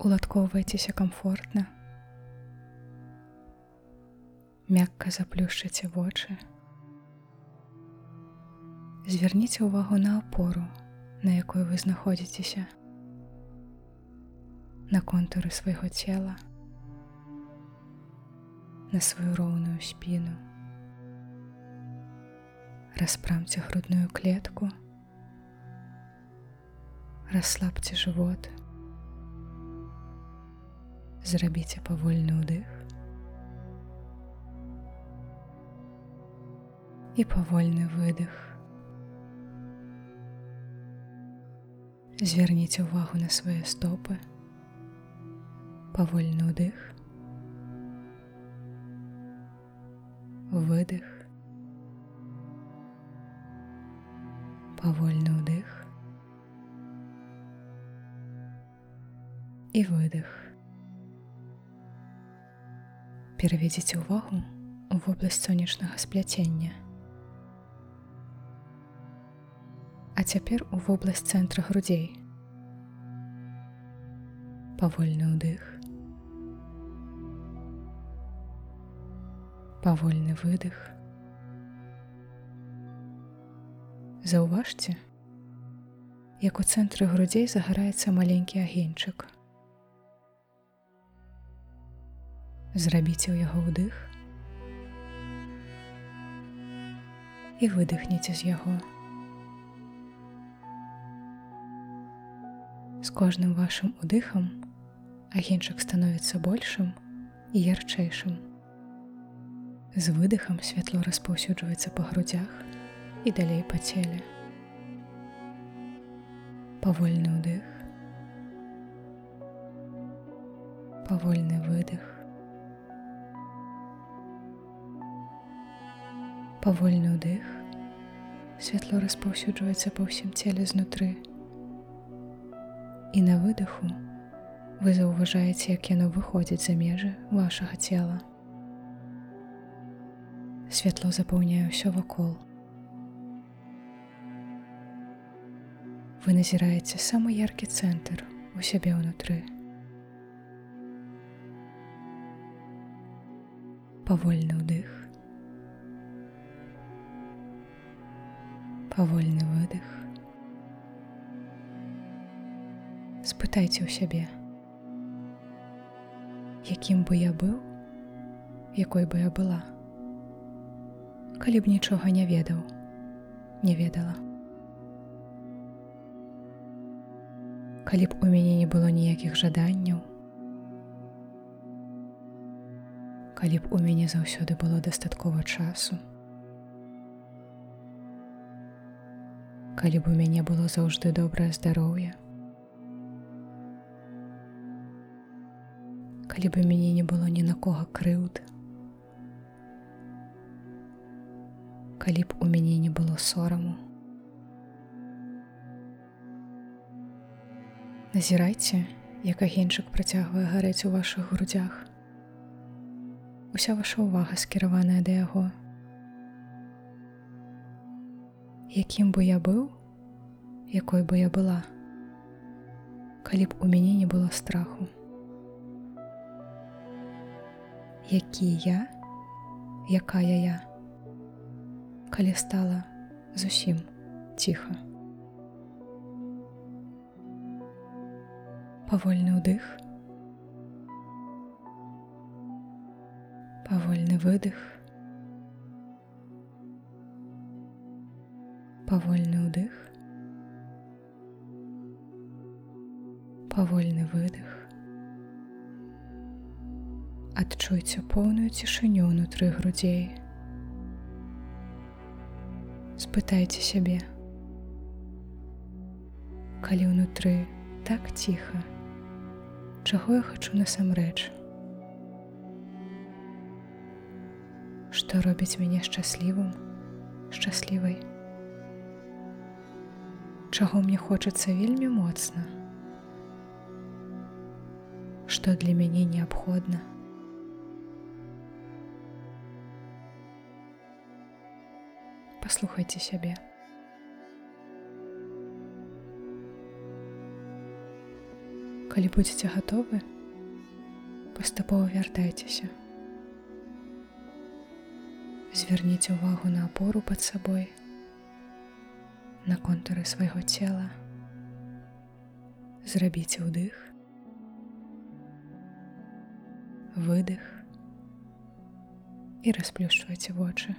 Уладкоўвайцеся камфортна. Мякка заплюшчыце вочы. Звярніце ўвагу на апору, на якой вы знаходзіцеся, на контуры свайго цела, на сваю роўную спіну. Распрамце грудную клетку, расслабце жывот, зрабіце павольны ўдых і павольны выдых. Звярніце ўвагу на свае стопы, павольны ўдых, выдых, павольны ўдых і выдых пераведзіце ўвагу у вобласць сонечнага спляцення. А цяпер у вобласць цэнтра грудзей. Павольны ўдых. Павольны выдых. Заўважце, як у цэнтры грудзей загараецца маленькі агеньчык. Зрабіце ў яго ўдых і выдыхніце з яго. З кожным вашым удыхам агеньчык становіцца большым і ярчэйшым. З выдыхам святло распаўсюджваецца па грудзях і далей па целе. Павольны ўдых. Павольны выдых. Павольны ўдых святло распаўсюджваецца па ўсім целе знутры і на выдыху вы заўважаеце як яно выходзіць за межы вашага цела святло запаўняе ўсё вакол вы назіраеце самы яркі цэнтр у сябе ўнутры павольны ўдых павольны выдых. Спытайце ў сябе, якім бы я быў, якой бы я была, калі б нічога не ведаў, не ведала. Калі б у мяне не было ніякіх жаданняў, калі б у мяне заўсёды было дастаткова часу, калі б у мяне было заўжды добрае здароўе. Калі бы мяне не было ні на кого крыўд. Калі б у мяне не было сораму. Назірайце, як агеньчык працягвае гарэць у вашых грудзях. Уся ваша ўвага скіраваная да яго, якім бы я быў, якой бы я была, калі б у мяне не было страху. Які я, якая я, калі стала зусім ціха. Павольны ўдых, павольны выдых, павольны ўдых, павольны выдых. Адчуйце поўную цішыню ўнутры грудзей. Спытайце сябе, калі ўнутры так ціха, чаго я хачу насамрэч. Што робіць мяне шчаслівым, шчаслівай чаго мне хочацца вельмі моцна, што для мяне неабходна. Паслухайце сябе. Калі будзеце гатовы, паступова вяртайцеся. Зверніце ўвагу на апору пад сабой, на контуры свайго цела. Зрабіце ўдых, выдых і расплюшчвайце вочы.